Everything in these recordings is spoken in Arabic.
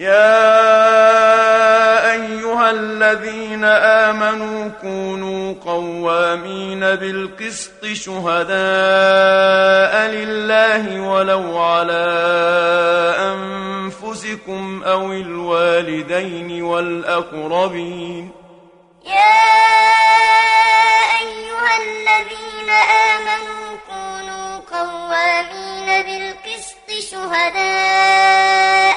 يا أيها الذين آمنوا كونوا قوامين بالقسط شهداء لله ولو على أنفسكم أو الوالدين والأقربين. يا أيها الذين آمنوا كونوا قوامين بالقسط شهداء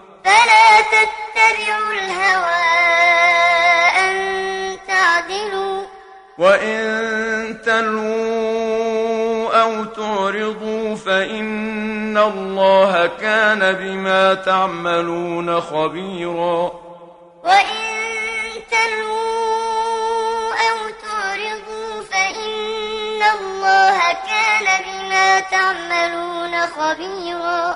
فلا تتبعوا الهوى أن تعدلوا. وإن تلووا أو تعرضوا فإن الله كان بما تعملون خبيرا. وإن تلووا أو تعرضوا فإن الله كان بما تعملون خبيرا.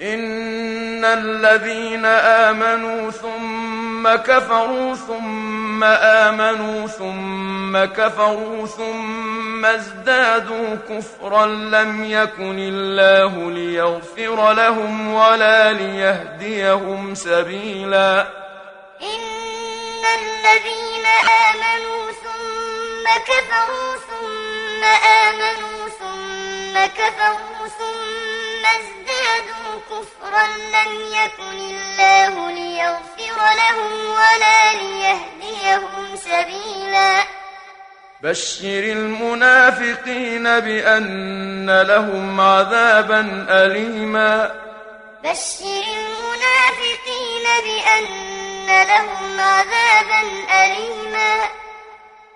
إن الذين آمنوا ثم كفروا ثم آمنوا ثم كفروا ثم ازدادوا كفرا لم يكن الله ليغفر لهم ولا ليهديهم سبيلا إن الذين آمنوا ثم كفروا ثم آمنوا ثم كفروا ثم ازدادوا كفرا لم يكن الله ليغفر لهم ولا ليهديهم سبيلا. بشر المنافقين بأن لهم عذابا أليما. بشر المنافقين بأن لهم عذابا أليما.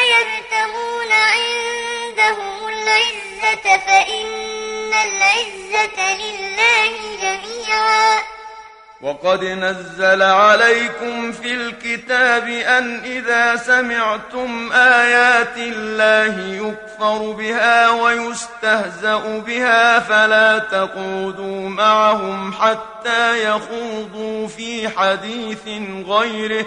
أيبتغون عندهم العزة فإن العزة لله جميعا. وقد نزل عليكم في الكتاب أن إذا سمعتم آيات الله يكفر بها ويستهزأ بها فلا تقودوا معهم حتى يخوضوا في حديث غيره.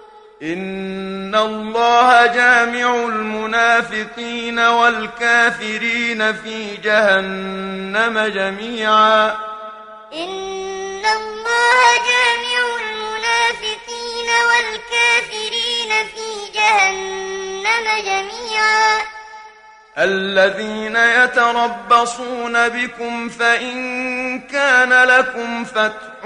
إن الله جامع المنافقين والكافرين في جهنم جميعا. إن الله جامع المنافقين والكافرين في جهنم جميعا. الذين يتربصون بكم فإن كان لكم فتح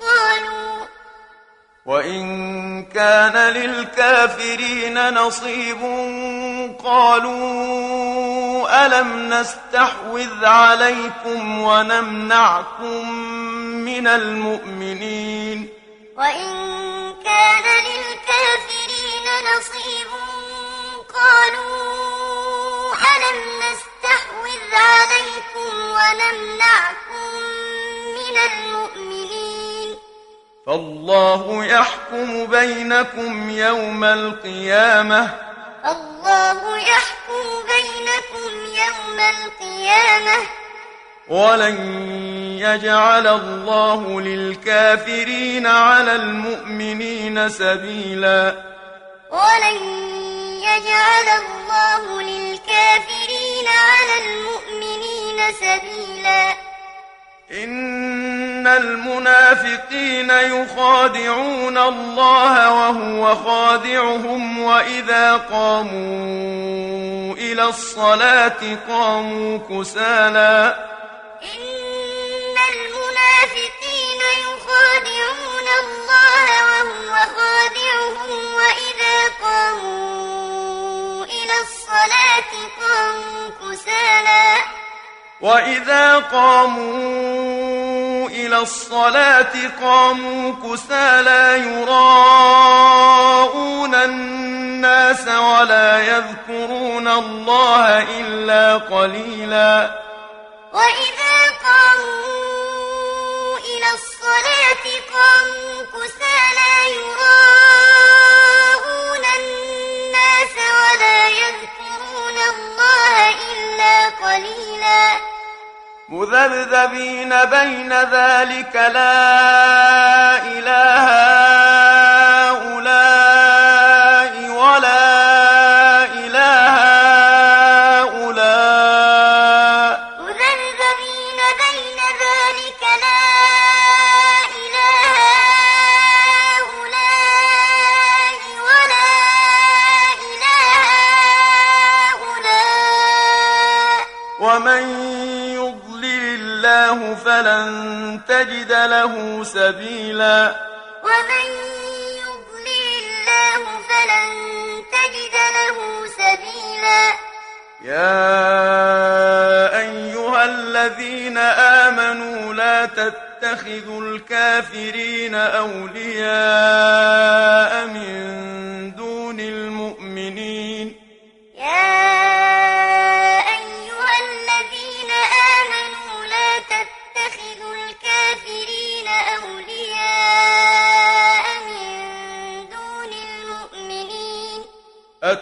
قالوا وإن كان للكافرين نصيب قالوا ألم نستحوذ عليكم ونمنعكم من المؤمنين وإن كان للكافرين نصيب قالوا ألم نستحوذ عليكم ونمنعكم من المؤمنين فالله يحكم بينكم يوم القيامة. الله يحكم بينكم يوم القيامة. ولن يجعل الله للكافرين على المؤمنين سبيلا. ولن يجعل الله للكافرين على المؤمنين سبيلا. إن المنافقين يخادعون الله وهو خادعهم وإذا قاموا إلى الصلاة قاموا كسالى إن المنافقين يخادعون الله وهو خادعهم وإذا قاموا إلى الصلاة قاموا كسالى يراءون الناس ولا يذكرون الله إلا قليلا. وإذا قاموا إلى الصلاة قاموا كسالى يراءون الناس ولا يذكرون الله إلا قليلا. مذبذبين بين ذلك لا إله هؤلاء ولا إله هؤلاء. مذبذبين بين ذلك لا إله هؤلاء ولا إله هؤلاء. ومن فلن تجد له سبيلا. ومن يضلل الله فلن تجد له سبيلا. يا أيها الذين آمنوا لا تتخذوا الكافرين أولياء من دون المؤمنين.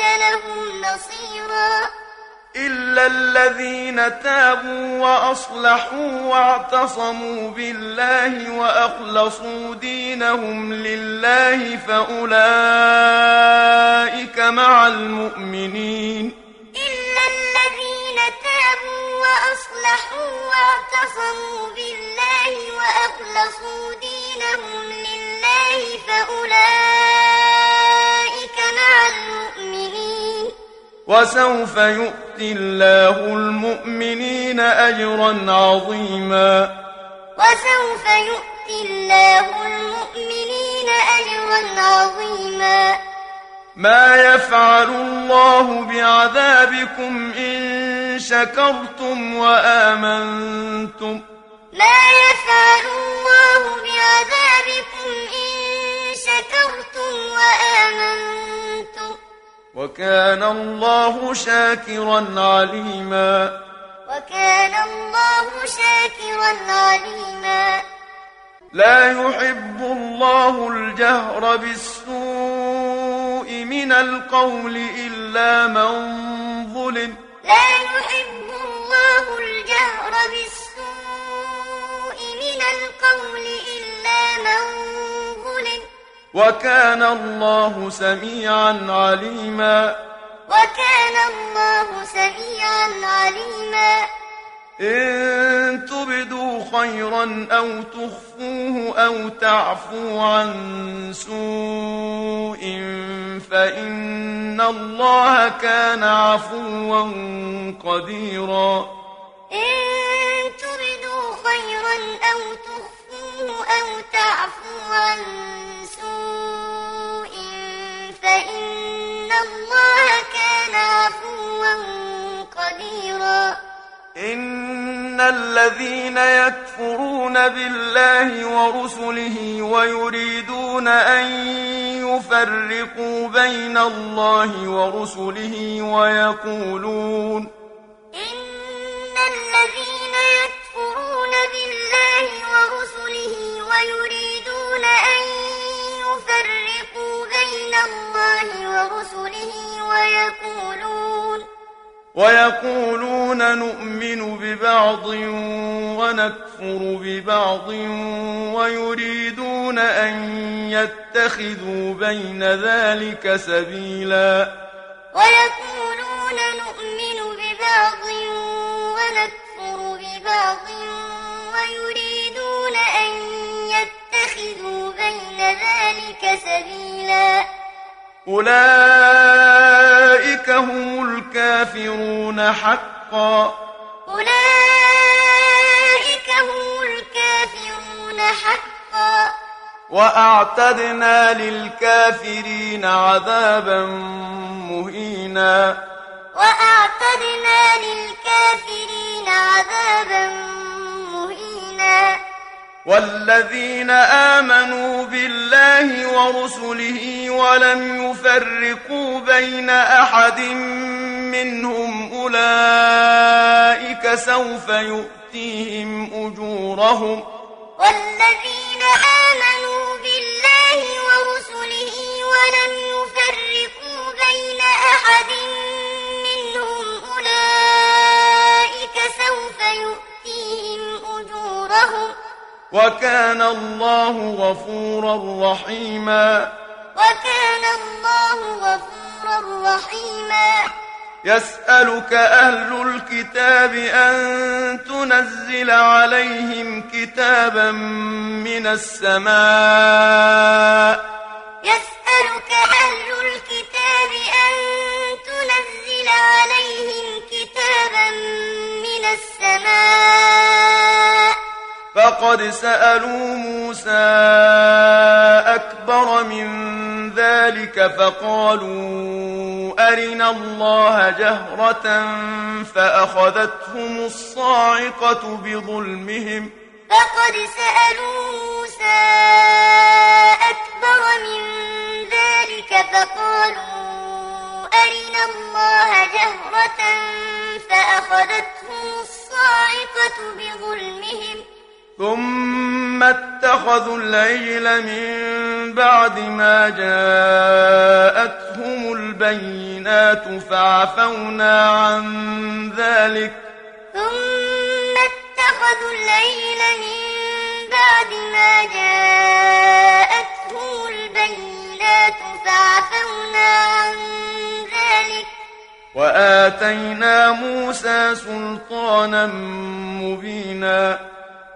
تجد لهم نصيرا إلا الذين تابوا وأصلحوا واعتصموا بالله وأخلصوا دينهم لله فأولئك مع المؤمنين إلا الذين تابوا وأصلحوا واعتصموا واعتصموا بالله وأخلصوا دينهم لله فأولئك مع المؤمنين وسوف يؤتي الله المؤمنين أجرا عظيما. وسوف يؤتي الله المؤمنين أجرا عظيما. ما يفعل الله بعذابكم إن شكرتم وآمنتم. ما يفعل الله بعذابكم إن شكرتم وآمنتم. وكان الله شاكرا عليما. وكان الله شاكرا عليما. لا يحب الله الجهر بالسوء من القول إلا من ظلم. لا يحب الله الجهر بالسوء من القول إلا من ظلم وكان الله سميعا عليما. وكان الله سميعا عليما. إن تبدوا خيرا أو تخفوه أو تعفوا عن سوء فإن الله كان عفوا قديرا. إن تبدوا خيرا أو تخفوه أو تعفوا عن فإن الله كان عفوا قديرا. إن الذين يكفرون بالله ورسله ويريدون أن يفرقوا بين الله ورسله ويقولون إن الذين يكفرون بالله ورسله ويريدون أن يفرقوا بين الله ورسله ويقولون ويقولون نؤمن ببعض ونكفر ببعض ويريدون أن يتخذوا بين ذلك سبيلا. ويقولون نؤمن ببعض ونكفر ببعض ويريدون أن يتخذوا بين ذلك سبيلا. أولئك هم الكافرون حقا. أولئك هم الكافرون حقا. وأعتدنا للكافرين عذابا مهينا. وأعتدنا للكافرين عذابا مهينا. والذين آمنوا بالله ورسله ولم يفرقوا بين أحد منهم أولئك سوف يؤتيهم أجورهم والذين آمنوا بالله ورسله ولم يفرقوا بين أحد منهم وكان الله غفورا رحيما. وكان الله غفورا رحيما. يسألك أهل الكتاب أن تنزل عليهم كتابا من السماء. يسألك أهل الكتاب أن تنزل عليهم كتابا من السماء. فقد سألوا موسى أكبر من ذلك فقالوا أرنا الله جهرة فأخذتهم الصاعقة بظلمهم. فقد سألوا موسى أكبر من ذلك فقالوا أرنا الله جهرة فأخذتهم الصاعقة بظلمهم. ثم اتخذوا العجل من بعد ما جاءتهم البينات فعفونا عن ذلك. ثم اتخذوا العجل من بعد ما جاءتهم البينات فعفونا عن ذلك. وآتينا موسى سلطانا مبينا.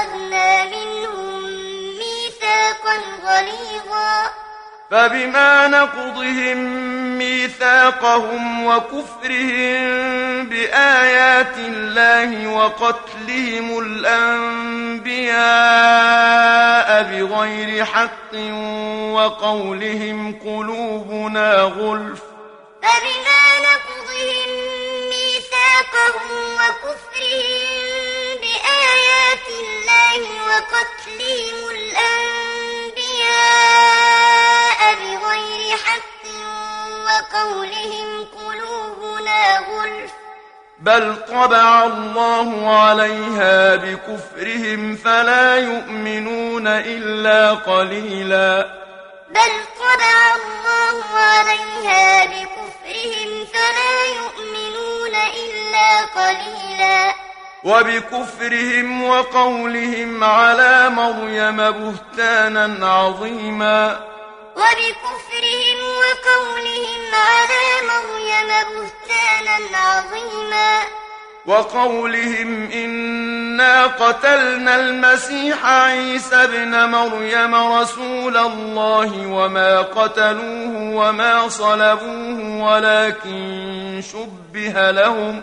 وأخذنا منهم ميثاقا غليظا. فبما نقضهم ميثاقهم وكفرهم بآيات الله وقتلهم الأنبياء بغير حق وقولهم قلوبنا غلف. فبما نقضهم ميثاقهم وكفرهم وقتلهم الأنبياء بغير حق وقولهم قلوبنا غلف. بل طبع الله عليها بكفرهم فلا يؤمنون إلا قليلا. بل طبع الله عليها بكفرهم فلا يؤمنون إلا قليلا. وبكفرهم وقولهم على مريم بهتانا عظيما. وبكفرهم وقولهم على مريم بهتانا عظيما. وقولهم إنا قتلنا المسيح عيسى ابن مريم رسول الله وما قتلوه وما صلبوه ولكن شبه لهم.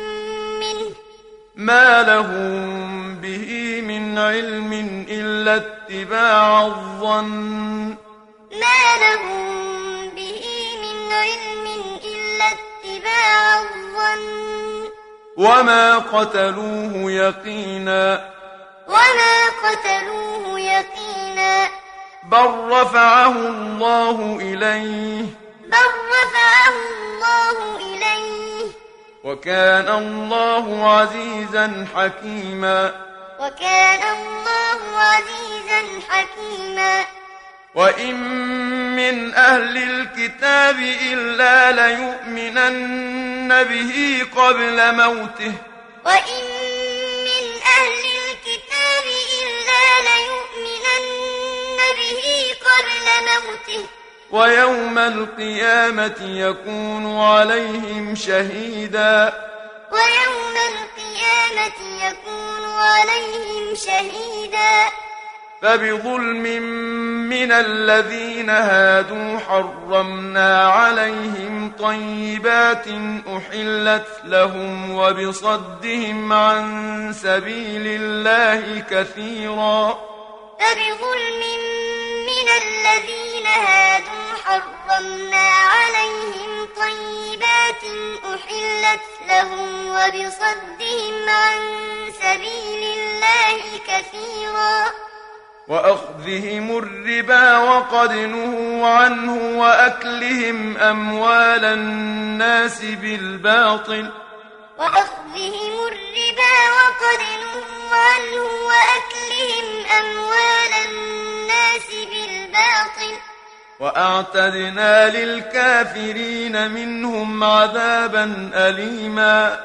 ما لهم به من علم إلا اتباع الظن ما لهم به من علم إلا اتباع الظن وما قتلوه يقينا وما قتلوه يقينا بل رفعه الله إليه بل رفعه الله إليه وكان الله عزيزا حكيما. وكان الله عزيزا حكيما. وإن من أهل الكتاب إلا ليؤمنن به قبل موته. وإن من أهل الكتاب إلا ليؤمنن به قبل موته. ويوم القيامة يكون عليهم شهيدا. ويوم القيامة يكون عليهم شهيدا. فبظلم من الذين هادوا حرمنا عليهم طيبات أحلت لهم وبصدهم عن سبيل الله كثيرا. فبظلم من الذين هادوا حرمنا عليهم طيبات أحلت لهم وبصدهم عن سبيل الله كثيرا. وأخذهم الربا وقد نهوا عنه وأكلهم أموال الناس بالباطل. وأخذهم الربا وقد نهوا عنه وأكلهم أموال الناس بالباطل. وأعتدنا للكافرين منهم عذابا أليما.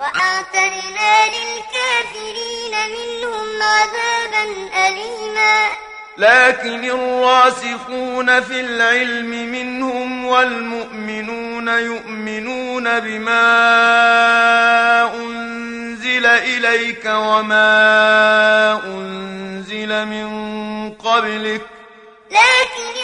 وأعتدنا للكافرين منهم عذابا أليما. لكن الراسخون في العلم منهم والمؤمنون يؤمنون بما أنزل إليك وما أنزل من قبلك. لكن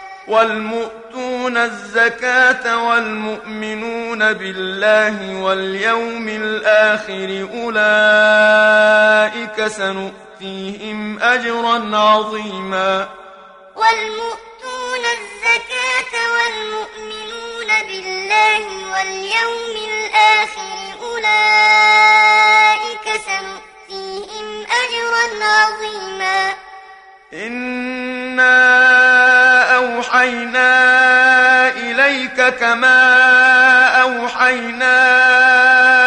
والمؤتون الزكاة والمؤمنون بالله واليوم الآخر أولئك سنؤتيهم أجرا عظيما. والمؤتون الزكاة والمؤمنون بالله واليوم الآخر أولئك سنؤتيهم أجرا عظيما. إنا أوحينا إليك كما أوحينا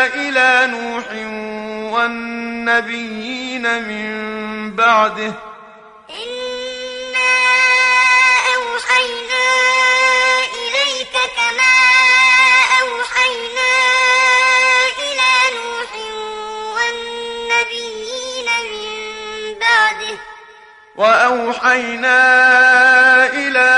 إلى نوح والنبيين من بعده وأوحينا إلى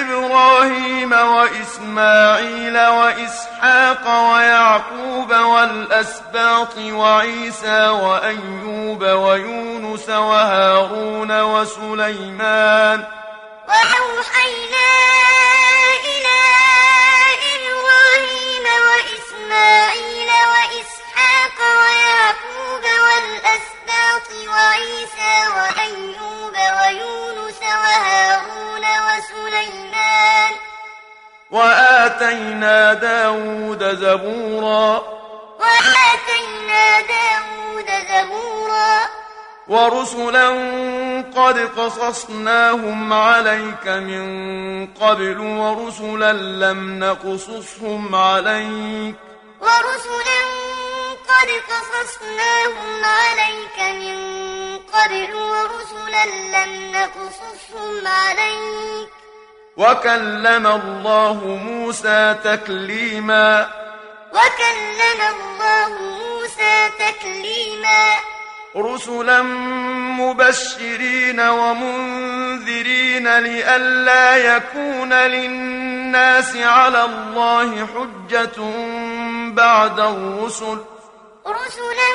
إبراهيم وإسماعيل وإسحاق ويعقوب والأسباط وعيسى وأيوب ويونس وهارون وسليمان وأوحينا وآتينا داود زبورا. وآتينا داود زبورا. ورسلا قد قصصناهم عليك من قبل ورسلا لم نقصصهم عليك. ورسلا قد قصصناهم عليك من قبل ورسلا لم نقصصهم عليك. وكلم الله موسى تكليما. وكلم الله موسى تكليما. رسلا مبشرين ومنذرين لئلا يكون للناس على الله حجة بعد الرسل. رسلا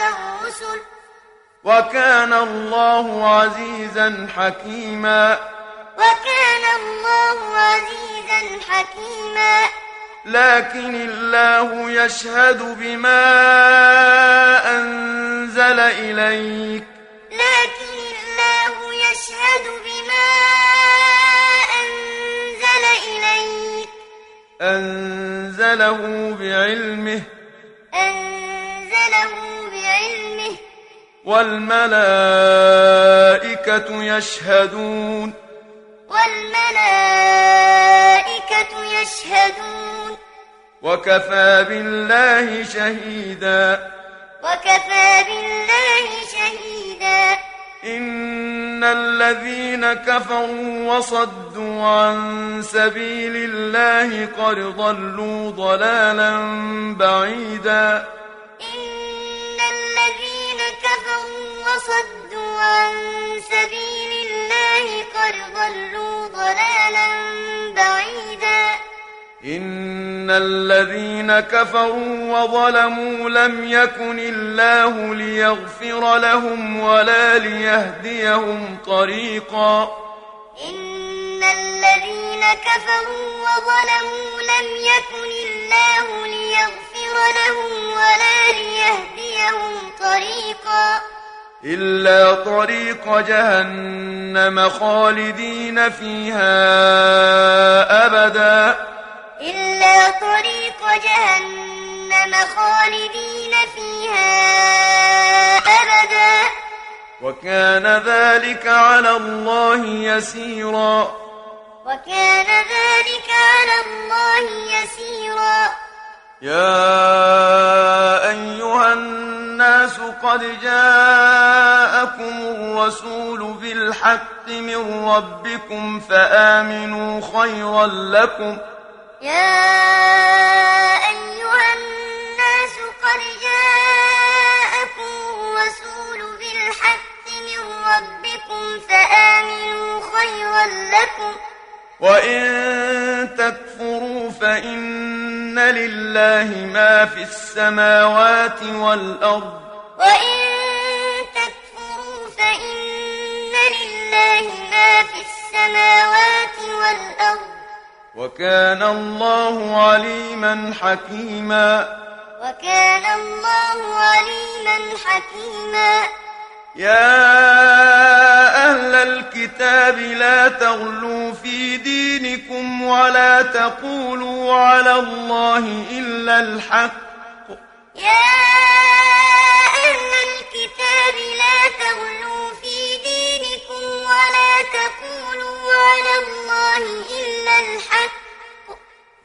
الرسل. وكان الله عزيزا حكيما. وكان الله عزيزا حكيما. لكن الله يشهد بما أنزل إليك. لكن الله يشهد بما أنزل إليك. أنزله بعلمه. أنزله بعلمه والملائكة يشهدون. والملائكة يشهدون. وكفى بالله شهيدا. وكفى بالله شهيدا. إن الذين كفروا وصدوا عن سبيل الله قد ضلوا ضلالا بعيدا. وصدوا عن سبيل الله قد ضلوا ضلالا بعيدا. إن الذين كفروا وظلموا لم يكن الله ليغفر لهم ولا ليهديهم طريقا. إن الذين كفروا وظلموا لم يكن الله ليغفر لهم ولا ليهديهم طريقا. إلا طريق جهنم خالدين فيها أبدا. إلا طريق جهنم خالدين فيها أبدا. وكان ذلك على الله يسيرا. وكان ذلك على الله يسيرا. يا أيها الناس الناس قد جاءكم الرسول بالحق من ربكم فآمنوا خيرا لكم. يا أيها الناس قد جاءكم الرسول بالحق من ربكم فآمنوا خيرا لكم. وإن تكفروا فإن لله ما في السماوات والأرض وإن تكفروا فإن لله ما في السماوات والأرض وكان الله عليما حكيما وكان الله عليما حكيما يا أهل الكتاب لا تغلوا في دينكم ولا تقولوا على الله إلا الحق. يا أهل الكتاب لا تغلوا في دينكم ولا تقولوا على الله إلا الحق.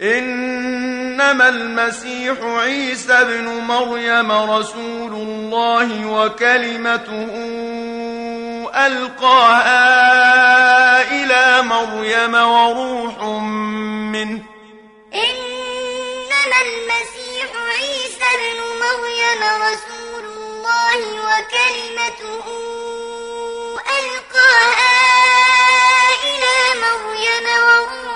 إنما المسيح عيسى ابن مريم رسول الله وكلمته ألقاها إلى مريم وروح منه. إنما المسيح عيسى ابن مريم رسول الله وكلمته ألقاها إلى مريم وروح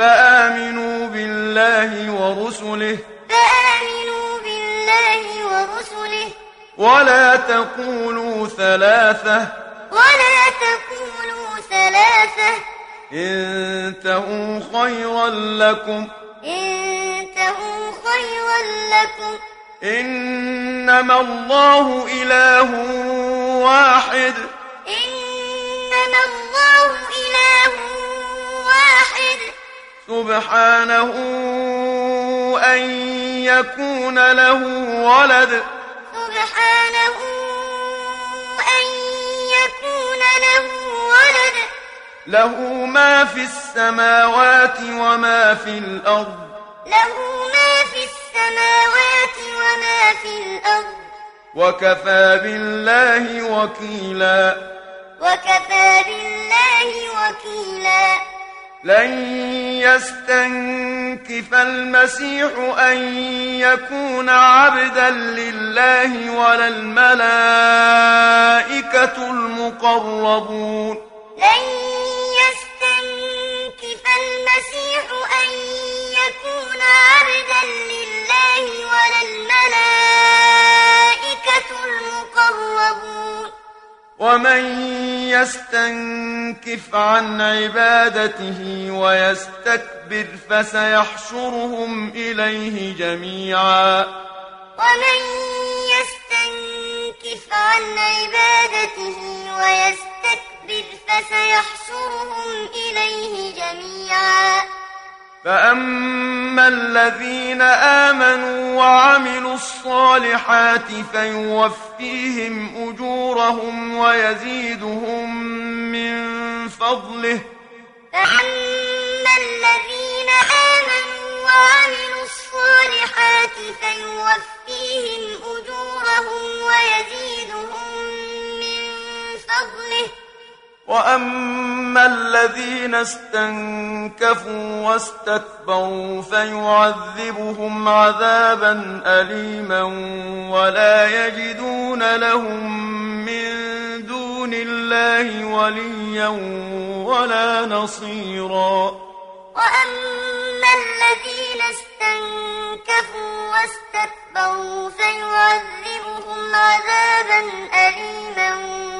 فآمنوا بالله ورسله. فآمنوا بالله ورسله. ولا تقولوا ثلاثة. ولا تقولوا ثلاثة. انتهوا خيرا لكم. انتهوا خيرا لكم. إنما الله إله واحد. إنما الله إله واحد سبحانه أن يكون له ولد. سبحانه أن يكون له ولد. له ما في السماوات وما في الأرض. له ما في السماوات وما في الأرض. وكفى بالله وكيلا. وكفى بالله وكيلا. لن يستنكف المسيح أن يكون عبدا لله ولا الملائكة المقربون. لن يستنكف المسيح أن يكون ومن يستنكف عن عبادته ويستكبر فسيحشرهم إليه جميعا. ومن يستنكف عن عبادته ويستكبر فسيحشرهم إليه جميعا. فأما الذين آمنوا وعملوا الصالحات فيوفيهم أجورهم ويزيدهم من فضله فأما الذين آمنوا وعملوا الصالحات فيوفيهم أجورهم ويزيدهم من فضله وأما الذين استنكفوا واستكبروا فيعذبهم عذابا أليما ولا يجدون لهم من دون الله وليا ولا نصيرا وأما الذين استنكفوا واستكبروا فيعذبهم عذابا أليما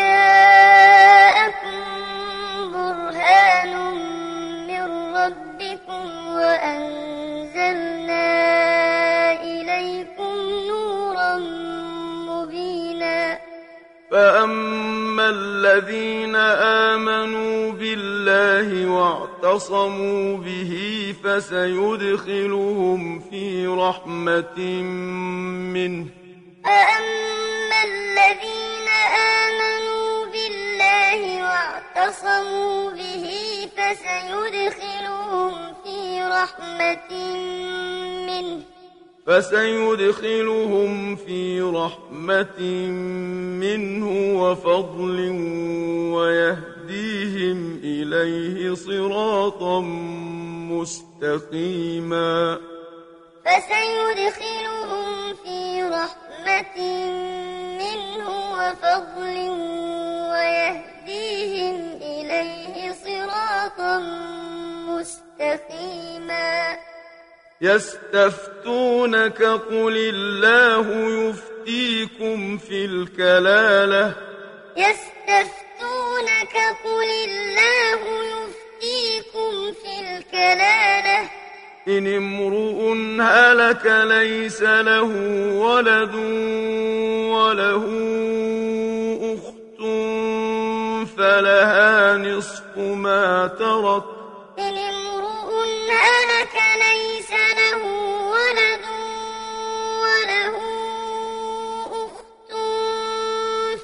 جاءكم برهان من ربكم وأنزلنا إليكم نورا مبينا. فأما الذين آمنوا بالله واعتصموا به فسيدخلهم في رحمة منه. فأما الذين واعتصموا به فسيدخلهم في رحمة منه فسيدخلهم في رحمة منه وفضل ويهديهم إليه صراطا مستقيما فسيدخلهم في رحمة منه وفضل صراطا مستقيما. يستفتونك قل الله يفتيكم في الكلالة. يستفتونك قل الله يفتيكم في الكلالة. إن امرؤ هلك ليس له ولد وله أخت فلها نصف ما ترك. إن امرؤ هلك ليس له ولد وله أخت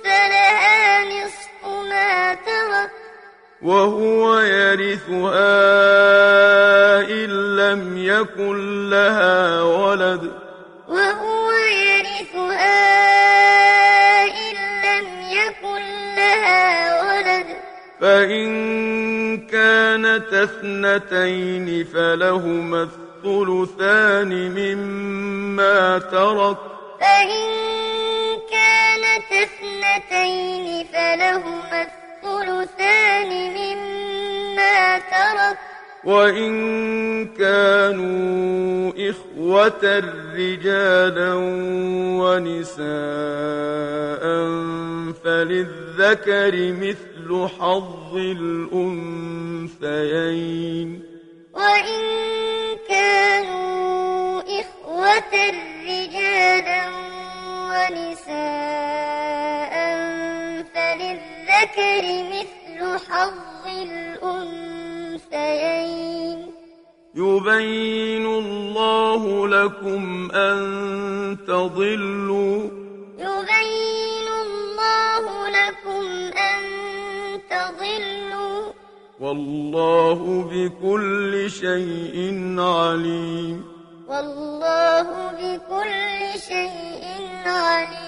فلها نصف ما ترك. وهو يرثها إن لم يكن لها ولد. وهو يرثها فإن كانت اثنتين فلهما الثلثان مما ترك. فإن كانت اثنتين فلهما الثلثان مما ترك. وإن كانوا إخوة رجالا ونساء فللذكر مثل حظ الأنثيين وإن كانوا إخوة رجالا ونساء فللذكر مثل حظ الأنثيين يبين الله لكم أن تضلوا والله بكل شيء عليم. والله بكل شيء عليم.